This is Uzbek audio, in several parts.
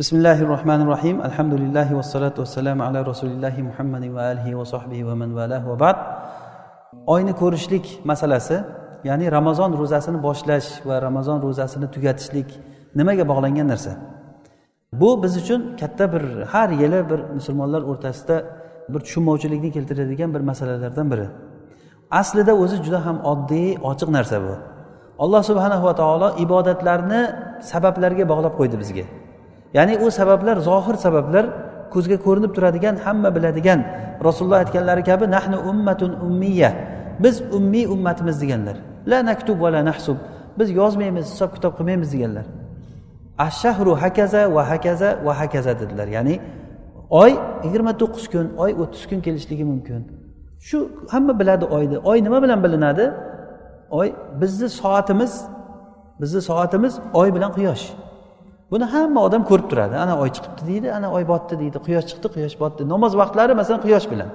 بسم الله الرحمن الرحيم الحمد لله والصلاة والسلام على رسول الله محمد وآله وصحبه ومن والاه وبعد oyni ko'rishlik masalasi ya'ni ramazon ro'zasini boshlash va ramazon ro'zasini tugatishlik nimaga bog'langan narsa bu biz uchun katta bir har yili bir musulmonlar o'rtasida bir tushunmovchilikni keltiradigan bir masalalardan biri aslida o'zi juda ham oddiy ochiq narsa bu alloh subhanava taolo ibodatlarni sabablarga bog'lab qo'ydi bizga Ya'ni u sabablar zohir sabablar ko'zga ko'rinib turadigan hamma biladigan rasululloh aytganlari kabi nahnu ummatun ummiya biz ummiy ummatimiz deganlar. La naktub va la nahsub. Biz yozmaymiz hisob kitob qilmaymiz deganlar. Ashahru hakaza va hakaza va hakaza dedilar. Ya'ni oy yigirma to'qqiz kun oy o'ttiz kun kelishligi mumkin. Shu hamma biladi oyni. Oy nima bilan bilinadi? Oy bizni soatimiz bizni soatimiz oy bilan quyosh. Buni hamma odam ko'rib turadi. Ana oy chiqibdi deydi ana oy botdi deydi. Quyosh chiqdi quyosh botdi. Namoz vaqtlari masalan quyosh bilan.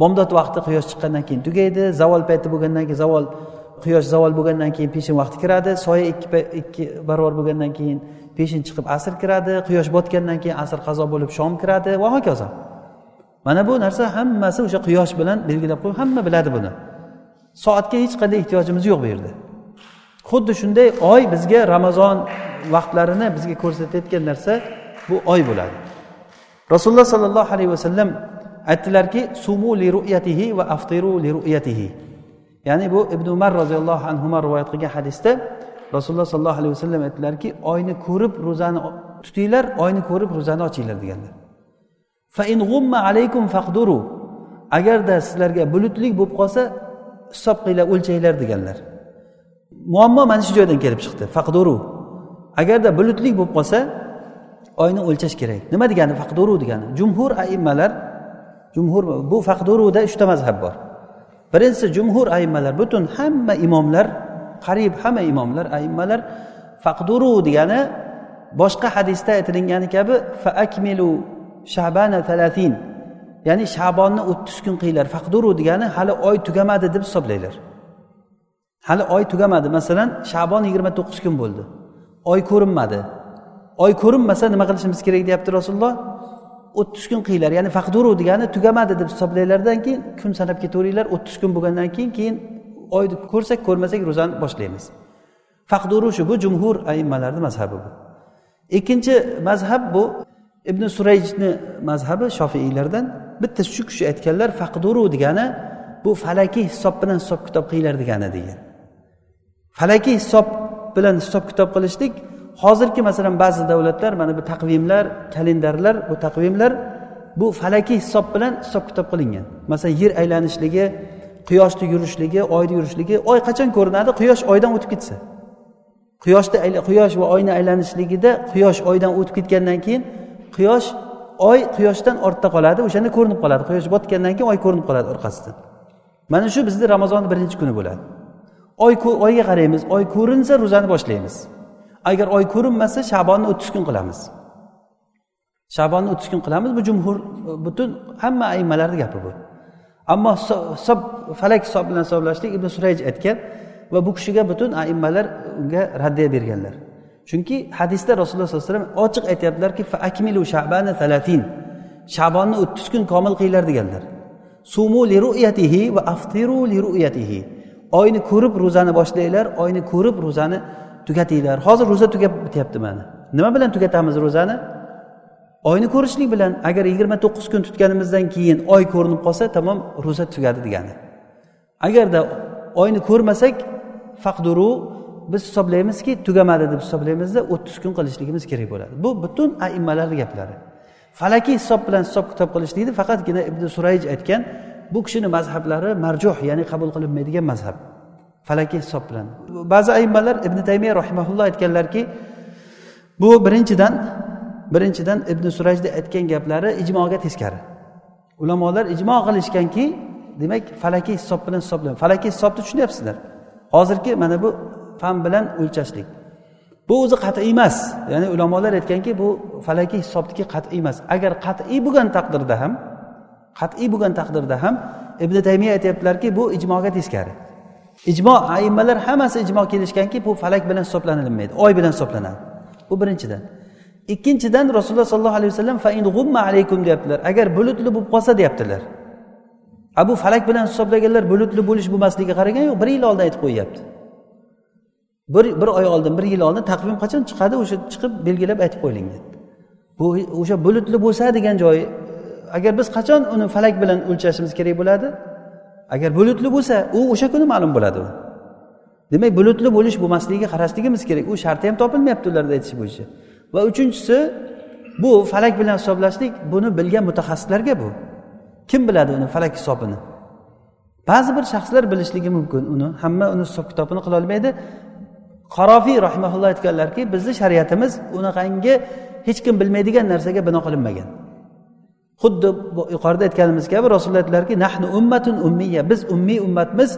Bomdod vaqti quyosh chiqqandan keyin tugaydi. Zavol payti bo'lgandan keyin zavol quyosh zavol bo'lgandan keyin peshin vaqti kiradi. Soya ikki ikki barobar bo'lgandan keyin peshin chiqib asr kiradi. Quyosh botgandan keyin asr qazo bo'lib shom kiradi. Va hokazo. Mana bu narsa hammasi o'sha quyosh bilan belgilab qo'yib hamma biladi buni. Soatga hech qanday ehtiyojimiz yo'q bu yerda. Xuddi shunday oy bizga ramazon vaqtlarini bizga ko'rsatayotgan narsa bu oy bo'ladi. Rasululloh sollallohu alayhi vasallam aytdilarki sumu li ru'yatihi va aftiru li ru'yatihi. Ya'ni bu ibn umar roziyallohu anhu rivoyat qilgan hadisda rasululloh sollallohu alayhi vasallam aytdilarki oyni ko'rib ro'zani tutinglar oyni ko'rib ro'zani ochinglar deganlar. Fa in g'umma alaykum faqduru. Agarda sizlarga bulutli bo'lib qolsa hisob qilinglar o'lchanglar deganlar. Muammo mana shu joydan kelib chiqdi. Faqduru. Agarda bulutli bo'lib qolsa oyni o'lchash kerak. Nima degani? Faqduru degani. Jumhur aimmalar jumhur bu faqduruda uchta mazhab bor. Birinchisi jumhur aimmalar butun hamma imomlar qariyb hamma imomlar aimmalar faqduru degani boshqa hadisda aytilgani kabi fa akmilu shabana talatin ya'ni shabonni o'ttiz kun qilinglar faqduru degani hali oy tugamadi deb hisoblanglar hali oy tugamadi. Masalan shabon yigirma to'qqiz kun bo'ldi. Oy ko'rinmadi. Oy ko'rinmasa nima qilishimiz kerak deyapti rasululloh? O'ttiz kun qilinglar ya'ni faqduru degani tugamadi deb hisoblanglardan keyin kun sanab ketaveringlar o'ttiz kun bo'lgandan keyin keyin oyni ko'rsak ko'rmasak ro'zani boshlaymiz. Faqduru shu bu jumhur aimmalarni mazhabi bu. Ikkinchi mazhab bu ibn surayjni mazhabi shofiylardan bitta shu kishi aytganlar faqduru degani bu falakiy hisob bilan hisob kitob qilinglar degani degan. Falakiy hisob bilan hisob kitob qilishlik. Hozirgi masalan ba'zi davlatlar mana bu taqvimlar kalendarlar bu taqvimlar bu falakiy hisob bilan hisob kitob qilingan. Masalan yer aylanishligi quyoshni yurishligi oyni yurishligi oy qachon ko'rinadi? Quyosh oydan o'tib ketsa. Quyoshni quyosh va oyni aylanishligida quyosh oydan o'tib ketgandan keyin quyosh oy quyoshdan ortda qoladi o'shanda ko'rinib qoladi. Quyosh botgandan keyin oy ko'rinib qoladi orqasidan. Mana shu bizni ramazonni birinchi kuni bo'ladi. Oy oyga qaraymiz oy ko'rinsa ro'zani boshlaymiz. Agar oy ko'rinmasa shabonni o'ttiz kun qilamiz. Shabonni o'ttiz kun qilamiz bu jumhur butun hamma aymalarni gapi bu. Ammo hisob falak hisob bilan hisoblashlik ibn surayj aytgan va bu kishiga butun aimmalar unga raddiya berganlar. Chunki hadisda rasululloh sollallohu alayhi vasallam ochiq aytyaptilarki akmilu shabana talatin shabonni o'ttiz kun komil qilinglar deganlar. Sumu li ru'yatihi va aftiru li ru'yatihi. Oyni ko'rib ro'zani boshlanglar oyni ko'rib ro'zani tugatinglar. Hozir ro'za tugab bityapti mana. Nima bilan tugatamiz ro'zani? Oyni ko'rishlik bilan agar yigirma to'qqiz kun tutganimizdan keyin oy ko'rinib qolsa tamom ro'za tugadi degani. Agarda oyni ko'rmasak faqduru biz hisoblaymizki tugamadi deb hisoblaymizda o'ttiz kun qilishligimiz kerak bo'ladi. Bu butun aimmalarni gaplari. Falakiy hisob bilan hisob kitob qilishlikni faqatgina ibn surayj aytgan bu kishini mazhablari marjuh ya'ni qabul qilinmaydigan mazhab. Falakiy hisob bilan ba'zi aimmalar ibn taymiya rahimaulloh aytganlarki bu birinchidan birinchidan ibn surajni aytgan gaplari ijmoga teskari. Ulamolar ijmo qilishganki demak falakiy hisob bilan hisoblan falakiy hisobni tushunyapsizlar. Hozirgi mana bu fan bilan o'lchashlik. Bu o'zi qat'iy emas. Ya'ni ulamolar aytganki bu falakiy hisobniki qat'iy emas. Agar qat'iy bo'lgan taqdirda ham qat'iy bo'lgan taqdirda ham ibn taymiya aytyaptilarki bu ijmoga teskari. Ijmo aimmalar hammasi ijmo kelishganki bu falak bilan hisoblanilmaydi oy bilan hisoblanadi. Bu birinchidan. Ikkinchidan rasululloh sollallohu alayhi vasallam alaykum deyaptilar. Agar bulutli bo'lib qolsa deyaptilar. Abu falak bilan hisoblaganlar bulutli bo'lish bo'lmasligiga qaragan yo'q bir yil oldin aytib qo'yyapti. Bir bir oy oldin bir yil oldin taqvim qachon chiqadi o'sha chiqib belgilab aytib qo'yilgan. Bu o'sha bulutli bo'lsa degan joyi agar biz qachon uni falak bilan o'lchashimiz kerak bo'ladi? Agar bulutli bo'lsa u o'sha kuni ma'lum bo'ladi u. Demak bulutli bo'lish bo'lmasligiga qarashligimiz kerak. U sharti ham topilmayapti ularni aytish bo'yicha. Va uchinchisi bu falak bilan hisoblashlik buni bilgan mutaxassislarga bu. Kim biladi uni falak hisobini? Ba'zi bir shaxslar bilishligi mumkin uni. Hamma uni hisob kitobini qilolmaydi qarofiy rahimaulloh aytganlarki bizni shariatimiz unaqangi hech kim bilmaydigan narsaga bino qilinmagan. Xuddi yuqorida aytganimiz kabi rasululloh aytdilarki nahnu ummatun ummiya biz ummiy ummatmiz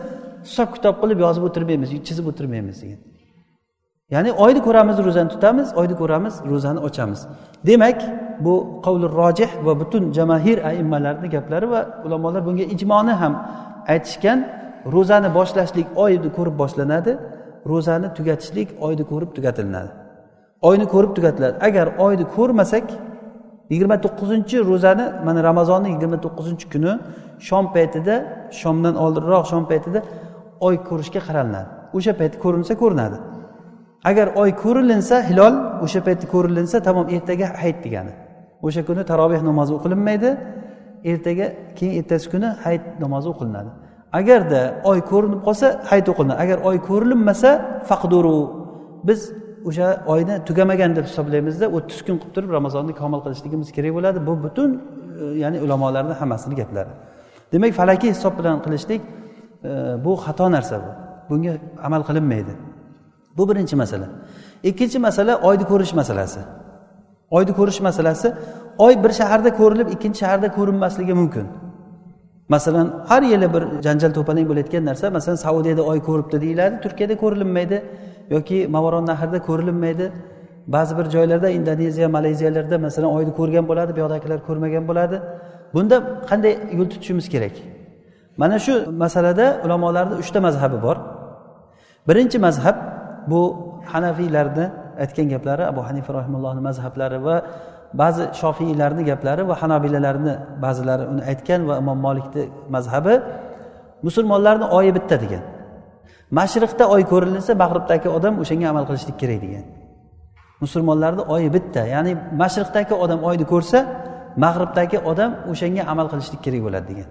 hisob kitob qilib yozib o'tirmaymiz chizib o'tirmaymiz. degan. Ya'ni oyni ko'ramiz ro'zani tutamiz oyni ko'ramiz ro'zani ochamiz. Demak bu qavli rojih va butun jamahir aimmalarni gaplari va ulamolar bunga ijmoni ham aytishgan. Ro'zani boshlashlik oyni ko'rib boshlanadi ro'zani tugatishlik oyni ko'rib tugatilinadi oyni ko'rib tugatiladi. Agar oyni ko'rmasak yigirma to'qqizinchi ro'zani mana ramazonni yigirma to'qqizinchi kuni shom paytida shomdan oldinroq shom paytida oy ko'rishga qaralinadi o'sha payt ko'rinsa ko'rinadi. Agar oy ko'rilinsa hilol o'sha paytda ko'rilinsa tamom ertaga hayit degani. O'sha kuni taroveh namozi o'qilinmaydi ertaga keyin ertasi kuni hayit namozi o'qilinadi. Agarda oy ko'rinib qolsa hayit o'qilinadi agar oy ko'rilinmasa faqduru biz o'sha oyni tugamagan deb hisoblaymizda o'ttiz kun qilib turib ramazonni komil qilishligimiz kerak bo'ladi. Bu butun e, ya'ni ulamolarni hammasini gaplari. Demak falakiy hisob bilan qilishlik e, bu xato narsa bu. Bunga amal qilinmaydi. Bu birinchi masala. Ikkinchi masala oyni ko'rish masalasi. Oyni ko'rish masalasi oy bir shaharda ko'rilib ikkinchi shaharda ko'rinmasligi mumkin. Masalan har yili bir janjal to'palang bo'layotgan narsa masalan saudiyada oy ko'ribdi deyiladi turkiyada ko'rilinmaydi yoki mavaron nahrda ko'rilinmaydi. Ba'zi bir joylarda indoneziya malayziyalarda masalan oyni ko'rgan bo'ladi bu yoqdagilar ko'rmagan bo'ladi. Bunda qanday yo'l tutishimiz kerak? Mana shu masalada ulamolarni uchta mazhabi bor. Birinchi mazhab bu hanafiylarni aytgan gaplari abu hanifa rahimullohni mazhablari va ba'zi shofiylarni gaplari va hanobilalarni ba'zilari uni aytgan va imom molikni mazhabi musulmonlarni oyi bitta degan. Mashriqda oy ko'rinsa mag'ribdagi odam o'shanga amal qilishlik kerak degan. Musulmonlarni oyi bitta ya'ni mashriqdagi odam oyni ko'rsa mag'ribdagi odam o'shanga amal qilishlik kerak bo'ladi degan.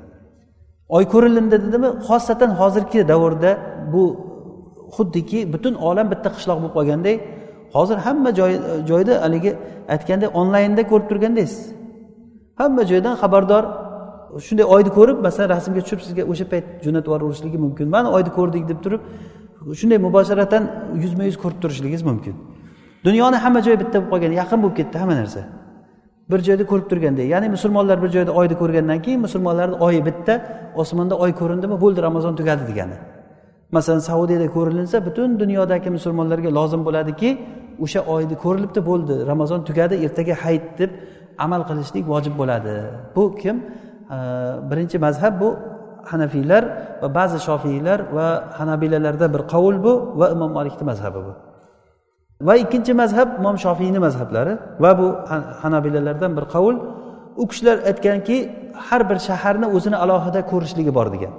Oy ko'rilindi dedimi? Xosatan hozirgi davrda bu xuddiki butun olam bitta qishloq bo'lib qolgandek hozir hamma joy joyda haligi aytganda onlaynda ko'rib turgandaysiz. Hamma joydan xabardor shunday oyni ko'rib masalan rasmga tushib sizga o'sha payt jo'natib yuborishligi mumkin. Mana oyni ko'rdik deb turib shunday mubosharatan yuzma yuz ko'rib turishligingiz mumkin. Dunyoni hamma joyi bitta bo'lib qolgan yaqin bo'lib ketdi hamma narsa. Bir joyda ko'rib turgandek ya'ni musulmonlar bir joyda oyni ko'rgandan keyin musulmonlarni oyi bitta osmonda oy ko'rindimi bo'ldi ramazon tugadi degani. Masalan saudiyada ko'rilinsa butun dunyodagi musulmonlarga lozim bo'ladiki o'sha oyni ko'rilibdi bo'ldi ramazon tugadi ertaga hayit deb amal qilishlik vojib bo'ladi. Bu kim? Birinchi mazhab bu hanafiylar va ba'zi shofiylar va hanabilalarda bir qovul bu va imom malikni mazhabi bu. Va ikkinchi mazhab imom shofiyni mazhablari va bu hanabilalardan bir qovul u kishilar aytganki har bir shaharni o'zini alohida ko'rishligi bor degan.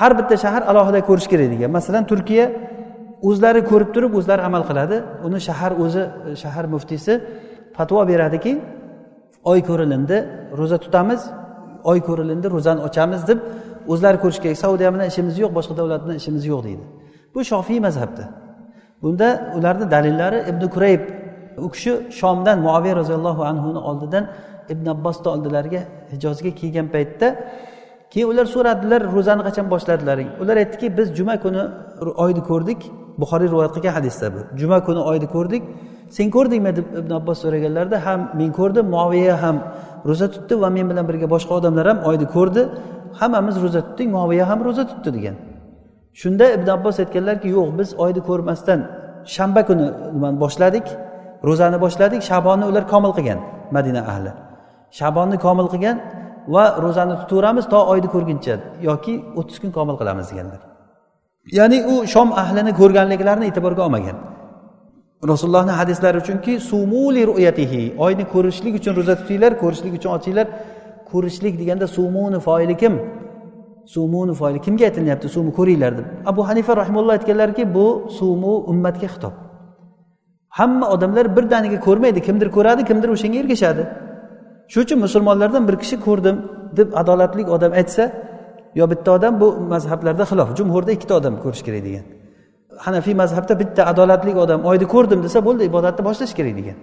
Har bitta shahar alohida ko'rish kerak degan. Masalan turkiya o'zlari ko'rib turib o'zlari amal qiladi. Uni shahar o'zi shahar muftiysi fatvo beradiki oy ko'rilindi ro'za tutamiz. Oy ko'rilindi ro'zani ochamiz deb o'zlari ko'rish kerak. Saudiya bilan ishimiz yo'q boshqa davlat bilan ishimiz yo'q deydi. Bu shofiy mazhabda. Bunda ularni dalillari ibn kurayb u kishi shomdan muaviy roziyallohu anhuni oldidan ibn abbosni oldilariga hijozga kelgan paytda keyin ular so'radilar ro'zani qachon boshladilaring? Ular aytdiki biz juma kuni oyni ko'rdik buxoriy rivoyat qilgan hadisda bu. Juma kuni oyni ko'rdik sen ko'rdingmi deb ibn abbos so'raganlarida ham men ko'rdim moviya ham ro'za tutdi va men bilan birga boshqa odamlar ham oyni ko'rdi. Hammamiz ro'za tutdik moviya ham ro'za tutdi degan. Shunda ibn abbos aytganlarki yo'q biz oyni ko'rmasdan shanba kuni nimani boshladik ro'zani boshladik shabonni ular komil qilgan madina ahli. Shabonni komil qilgan va ro'zani tutaveramiz to oyni ko'rguncha yoki o'ttiz kun komil qilamiz deganlar. Ya'ni u shom ahlini ko'rganliklarini e'tiborga olmagan. Rasulullohni hadislari uchunki sumuli ru'yatihi oyni ko'rishlik uchun ro'za tutinglar ko'rishlik uchun ochinglar. Ko'rishlik deganda sumuni foili kim? Sumuni foili kimga aytilyapti suvni ko'ringlar deb. Abu hanifa rahimulloh aytganlarki bu sumu ummatga xitob. Hamma odamlar birdaniga ko'rmaydi. Kimdir ko'radi kimdir o'shanga ergashadi. Shuning uchun musulmonlardan bir kishi ko'rdim deb adolatli odam aytsa yo bitta odam bu mazhablarda xilof. Jumhurda ikkita odam ko'rish kerak degan. Hanafiy mazhabda bitta adolatli odam oyni ko'rdim desa bo'ldi ibodatni boshlash kerak degan.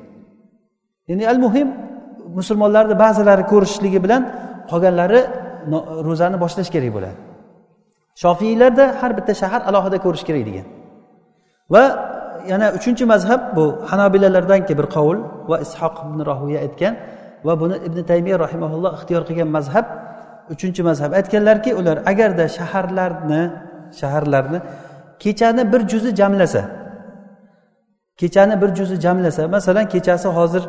Ya'ni al muhim musulmonlarni ba'zilari ko'rishligi bilan qolganlari ro'zani boshlash kerak bo'ladi. Shofiylarda har bitta shahar alohida ko'rish kerak degan. Va yana uchinchi mazhab bu hanobilalardanki bir qovul va ishoq ibn rohiya aytgan va buni ibn taymiya rahimaulloh ixtiyor qilgan mazhab uchinchi mazhab aytganlarki ular agarda shaharlarni shaharlarni kechani bir juzi jamlasa. Kechani bir juzi jamlasa. Masalan kechasi hozir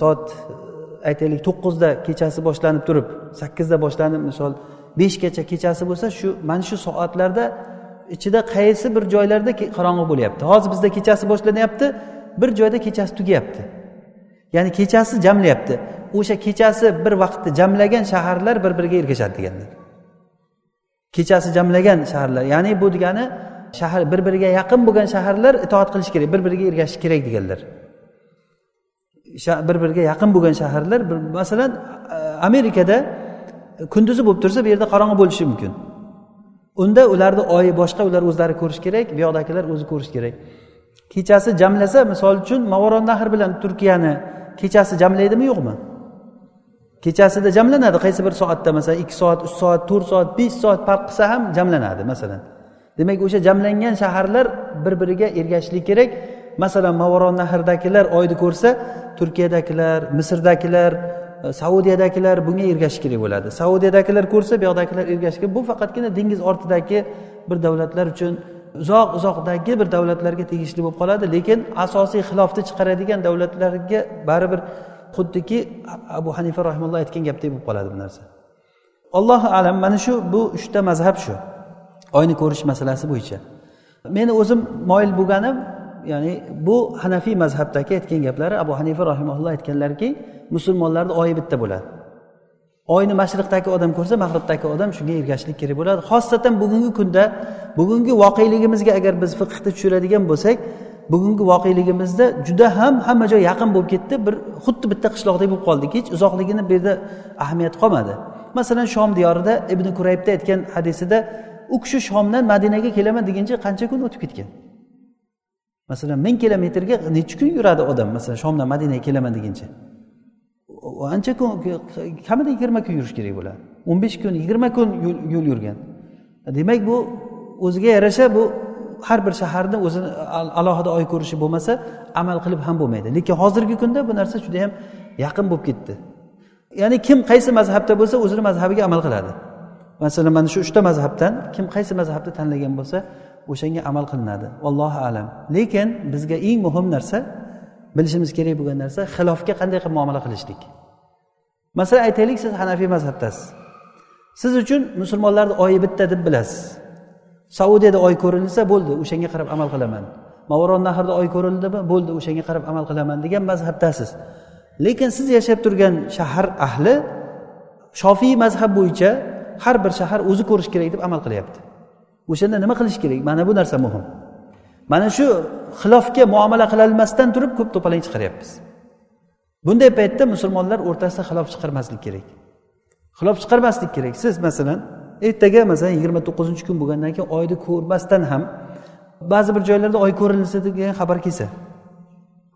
soat e, aytaylik to'qqizda kechasi boshlanib turib sakkizda boshlanib misol beshgacha kechasi bo'lsa shu mana shu soatlarda ichida qaysi bir joylarda qorong'i bo'lyapti? Hozir bizda kechasi boshlanyapti bir joyda kechasi tugayapti. Ya'ni kechasi jamlayapti. O'sha kechasi bir vaqtda jamlagan shaharlar bir biriga ergashadi deganlar. Kechasi jamlagan shaharlar. Ya'ni bu degani shahar bir biriga yaqin bo'lgan shaharlar itoat qilish kerak bir biriga ergashish kerak deganlar. Bir biriga yaqin bo'lgan shaharlar masalan amerikada kunduzi bo'lib tursa bu yerda qorong'i bo'lishi mumkin. Unda ularni oyi boshqa ular o'zlari ko'rishi kerak bu yoqdagilar o'zi ko'rishi kerak. Kechasi jamlasa misol uchun movaron nahr bilan turkiyani kechasi jamlaydimi yo'qmi? Kechasida jamlanadi qaysi bir soatda masalan ikki soat uch soat to'rt soat besh soat farq qilsa ham jamlanadi masalan. Demak o'sha jamlangan shaharlar bir biriga ergashishlik kerak. Masalan mavaron nahridagilar oyni ko'rsa turkiyadagilar misrdagilar e, saudiyadagilar bunga ergashish kerak bo'ladi. Saudiyadagilar ko'rsa bu yoqdagilar ergashish kerak bu faqatgina dengiz ortidagi bir davlatlar uchun uzoq uzoqdagi bir davlatlarga tegishli bo'lib qoladi. Lekin asosiy xilofni chiqaradigan davlatlarga baribir xuddiki abu hanifa rahimulloh aytgan gapdek bo'lib qoladi bu narsa. Allohu alam mana shu bu uchta mazhab shu. Oyni ko'rish masalasi bo'yicha. Meni o'zim moyil bo'lganim ya'ni bu hanafiy mazhabdagi aytgan gaplari abu hanifa rahimaulloh aytganlarki musulmonlarni oyi bitta bo'ladi. Oyni mashriqdagi odam ko'rsa mag'ribdagi odam shunga ergashishlik kerak bo'ladi. Xosatan bugungi kunda bugungi voqeligimizga agar biz fiqhni tushiradigan bo'lsak bugungi voqeligimizda juda ham hamma joy yaqin bo'lib ketdi bir xuddi bitta qishloqdek bo'lib qoldik. Hech uzoqligini bu yerda ahamiyati qolmadi. Masalan shom diyorida ibn kuraybda aytgan hadisida u kishi shomdan madinaga kelaman deguncha qancha kun o'tib ketgan? Masalan ming kilometrga necha kun yuradi odam? Masalan shomdan madinaga kelaman deguncha. Ancha kun kamida yigirma kun yurish kerak bo'ladi. O'n besh kun yigirma kun yo'l yurgan. Demak bu o'ziga yarasha bu har bir shaharni o'zini alohida oy ko'rishi bo'lmasa amal qilib ham bo'lmaydi. Lekin hozirgi kunda bu narsa juda yam yaqin bo'lib ketdi. Ya'ni kim qaysi mazhabda bo'lsa o'zini mazhabiga amal qiladi. Masalan mana shu uchta mazhabdan kim qaysi mazhabni tanlagan bo'lsa o'shanga amal qilinadi. Allohu alam. Lekin bizga eng muhim narsa bilishimiz kerak bo'lgan narsa xilofga qanday qilib muomala qilishlik. Masalan aytaylik siz hanafiy mazhabdasiz. Siz uchun musulmonlarni oyi bitta deb bilasiz. Saudiyada oy ko'rilsa bo'ldi o'shanga qarab amal qilaman. Mavoron nahrda oy ko'rildimi? Bo'ldi o'shanga qarab amal qilaman degan mazhabdasiz. Lekin siz yashab turgan shahar ahli shofiy mazhab bo'yicha har bir shahar o'zi ko'rish kerak deb amal qilyapti. O'shanda nima qilish kerak? Mana bu narsa muhim. Mana shu xilofga muomala qilolmasdan turib ko'p to'palang chiqaryapmiz. Bunday paytda musulmonlar o'rtasida xilof chiqarmaslik kerak. Xilof chiqarmaslik kerak. Siz masalan ertaga masalan yigirma to'qqizinchi kun bo'lgandan keyin oyni ko'rmasdan ham ba'zi bir joylarda oy ko'rilsa degan xabar kelsa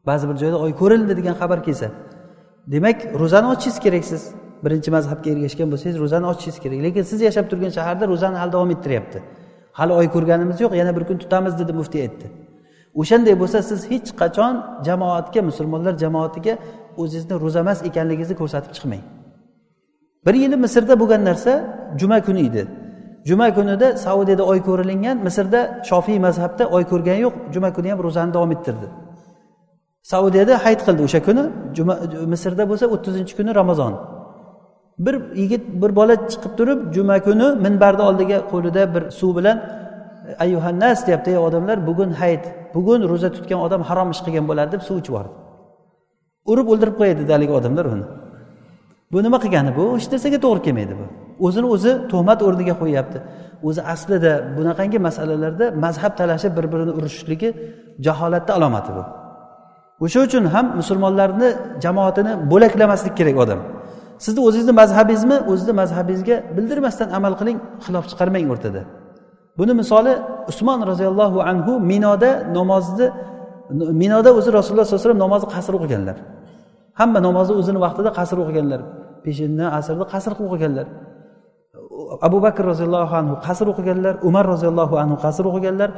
ba'zi bir joyda oy ko'rildi degan xabar kelsa demak ro'zani ochishingiz kerak siz. Birinchi mazhabga ergashgan bo'lsangiz ro'zani ochishingiz kerak. Lekin siz yashab turgan shaharda ro'zani hali davom ettiryapti. Hali oy ko'rganimiz yo'q yana bir kun tutamiz dedi muftiy aytdi. O'shanday bo'lsa siz hech qachon jamoatga musulmonlar jamoatiga o'zingizni ro'zamas ekanligingizni ko'rsatib chiqmang. Bir yili misrda bo'lgan narsa juma kuni edi. Juma kunida saudiyada oy ko'rilingan misrda shofiy mazhabda oy ko'rgani yo'q juma kuni ham ro'zani davom ettirdi. Saudiyada hayit qildi o'sha kuni juma misrda bo'lsa o'ttizinchi kuni ramazon. Bir yigit bir bola chiqib turib juma kuni minbarni oldiga qo'lida bir suv bilan ayyuhannas deyapti ey odamlar bugun hayit bugun ro'za tutgan odam harom ish qilgan bo'ladi deb suv ichib yubordi. Urib o'ldirib qo'yadi haligi odamlar uni. Bu nima qilgani bu? Hech narsaga to'g'ri kelmaydi bu. O'zini o'zi tuhmat o'rniga qo'yyapti. O'zi aslida bunaqangi masalalarda mazhab talashib bir birini urishishligi jaholatni alomati bu. O'sha uchun ham musulmonlarni jamoatini bo'laklamaslik kerak odam. Sizni o'zingizni mazhabingizmi? O'zizni mazhabingizga bildirmasdan amal qiling xilof chiqarmang o'rtada. Buni misoli usmon roziyallohu anhu minoda namozni minoda o'zi rasululloh sallallohu alayhi vasallam namozni qasr o'qiganlar. Hamma namozni o'zini vaqtida qasr o'qiganlar. Peshinni asrni qasr qilib o'qiganlar. Abu bakr roziyallohu anhu qasr o'qiganlar umar roziyallohu anhu qasr o'qiganlar.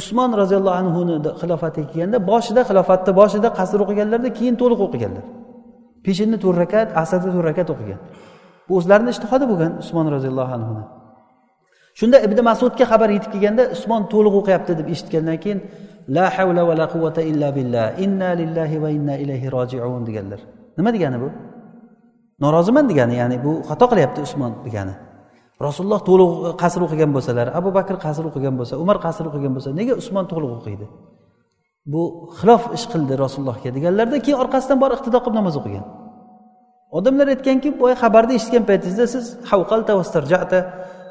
Usmon roziyallohu anhuni xilofatiga kelganda boshida xilofatni boshida qasr o'qiganlarda keyin to'liq o'qiganlar. Peshinni to'rt rakat asrda to'rt rakat o'qigan. Bu o'zlarini ishtihodi bo'lgan usmon roziyallohu anhuni. Shunda ibn masudga xabar yetib kelganda usmon to'liq o'qiyapti deb eshitgandan keyin la havla va la quvvata illa billah inna lillahi va inna ilayhi rojiun deganlar. Nima degani bu? Noroziman degani ya'ni bu xato qilyapti usmon degani. Rasululloh to'liq qasr o'qigan bo'lsalar abu bakr qasr o'qigan bo'lsa umar qasr o'qigan bo'lsa nega usmon to'liq o'qiydi? Bu xilof ish qildi rasulullohga. Deganlarda keyin orqasidan borib iqtido qilib namoz o'qigan. Odamlar aytganki boya xabarni eshitgan paytingizda siz havqalta vastarjata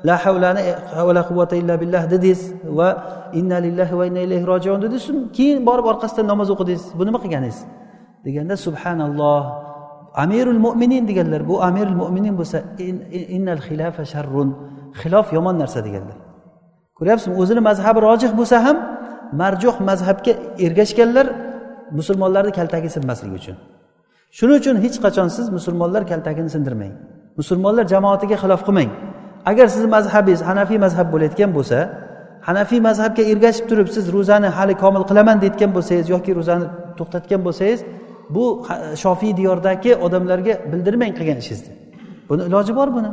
la havlani va quvvata illa billah dedingiz va inna lillahi va inna ilayhi rojiun dedingiz. Keyin borib orqasidan namoz o'qidingiz. Bu nima qilganingiz? Deganda subhanalloh amirul mo'minin deganlar. Bu amirul mo'minin bo'lsa innal xilafa sharrun. Xilof yomon narsa deganlar. Ko'ryapsizmi? O'zini mazhabi rojih bo'lsa ham marjuh mazhabga ergashganlar musulmonlarni kaltagi sinmasligi uchun. Shuning uchun hech qachon siz musulmonlar kaltagini sindirmang. Musulmonlar jamoatiga xilof qilmang. Agar sizni mazhabingiz hanafiy mazhab bo'layotgan bo'lsa hanafiy mazhabga ergashib turib siz ro'zani hali komil qilaman deyotgan bo'lsangiz yoki ro'zani to'xtatgan bo'lsangiz bu shofiy diyordagi odamlarga bildirmang qilgan ishingizni. Buni iloji bor buni.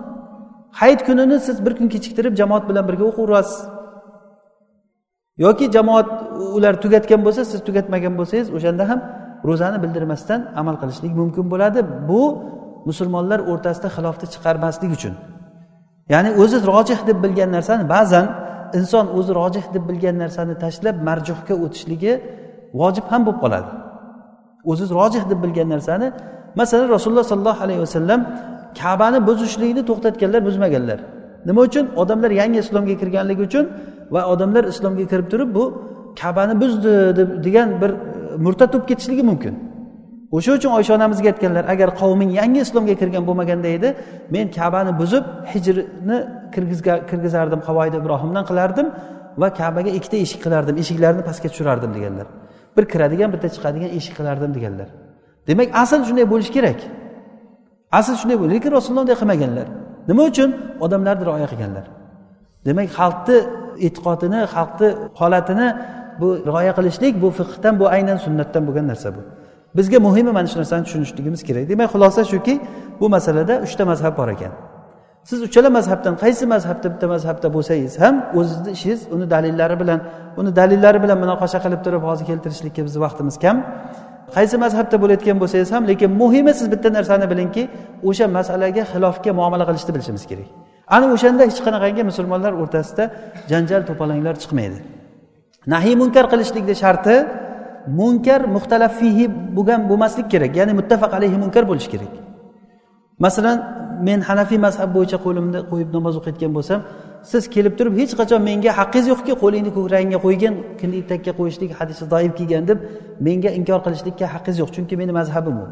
Hayit kunini siz bir kun kechiktirib jamoat bilan birga o'qiverasiz yoki jamoat ular tugatgan bo'lsa siz tugatmagan bo'lsangiz o'shanda ham ro'zani bildirmasdan amal qilishlik mumkin bo'ladi. Bu musulmonlar o'rtasida xilofni chiqarmaslik uchun. Ya'ni o'zi rojih deb bilgan narsani ba'zan inson o'zi rojih deb bilgan narsani tashlab marjuhga o'tishligi vojib ham bo'lib qoladi. O'zi rojih deb bilgan narsani masalan rasululloh sollallohu alayhi vasallam kabani buzishlikni to'xtatganlar buzmaganlar. Nima uchun? Odamlar yangi islomga kirganligi uchun va odamlar islomga kirib turib bu kabani buzdi deb degan bir e, murtad bo'lib ketishligi mumkin. O'sha uchun oysha onamizga aytganlar agar qavming yangi islomga kirgan bo'lmaganda edi men kabani buzib hijrni kirgizardim havoyida ibrohimdan qilardim va kabaga ikkita eshik qilardim eshiklarni pastga tushirardim deganlar. Bir kiradigan bitta chiqadigan eshik qilardim deganlar. Demak asl shunday bo'lishi kerak. Asl shunday lekin rasululloh unday qilmaganlar. Nima uchun? Odamlarni rioya qilganlar. Demak xalqni e'tiqodini xalqni holatini bu rioya qilishlik bu fiqhdan bu aynan sunnatdan bo'lgan narsa bu. Bizga muhimi mana shu narsani tushunishligimiz kerak. Demak xulosa shuki bu masalada uchta mazhab bor ekan. Siz uchala mazhabdan qaysi mazhabda bitta mazhabda bo'lsangiz ham o'zizni ishingiz uni dalillari bilan uni dalillari bilan munoqasha qilib turib hozir keltirishlikka bizni vaqtimiz kam. Qaysi mazhabda bo'layotgan bo'lsangiz ham lekin muhimi siz bitta narsani bilingki o'sha masalaga xilofga muomala qilishni bilishimiz kerak. Ana o'shanda hech qanaqangi musulmonlar o'rtasida janjal to'palanglar chiqmaydi. Nahiy munkar qilishlikni sharti munkar muxtalaf fihi bo'lgan bo'lmaslik kerak ya'ni muttafaq alayhi munkar bo'lishi kerak. Masalan men hanafiy mazhab bo'yicha qo'limni qo'yib namoz o'qiyotgan bo'lsam siz kelib turib hech qachon menga haqqingiz yo'qki qo'lingni ko'kragingga qo'ygin kindik takka qo'yishlik hadisi doim kelgan deb menga inkor qilishlikka haqqingiz yo'q chunki meni mazhabim u.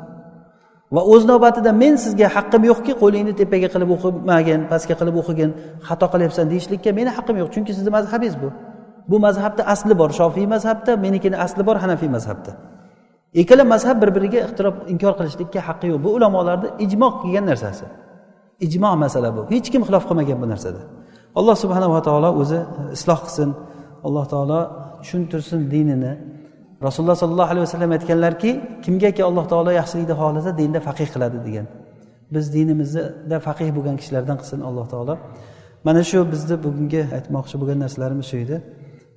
va o'z navbatida men sizga haqqim yo'qki qo'lingni tepaga qilib o'qimagin pastga qilib o'qigin xato qilyapsan deyishlikka meni haqqim yo'q. Chunki sizni mazhabingiz bu. Bu mazhabda asli bor. Shofiy mazhabda menikini asli bor hanafiy mazhabda. Ikkala mazhab bir biriga ixtirob inkor qilishlikka haqqi yo'q. Bu ulamolarni ijmo qilgan narsasi. Ijmo masala bu. Hech kim xilof qilmagan bu narsada. Alloh subhanava taolo o'zi isloh qilsin. Alloh taolo tushuntirsin dinini. rasululloh sollallohu alayhi vasallam aytganlarki kimgaki alloh taolo yaxshilikni xohlasa dinda faqih qiladi degan biz dinimizda faqih bo'lgan kishilardan qilsin alloh taolo mana shu bizni bugungi aytmoqchi bo'lgan narsalarimiz shu edi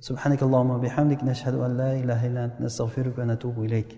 سبحانك اللهم وبحمدك نشهد أن لا إله إلا أنت نستغفرك ونتوب إليك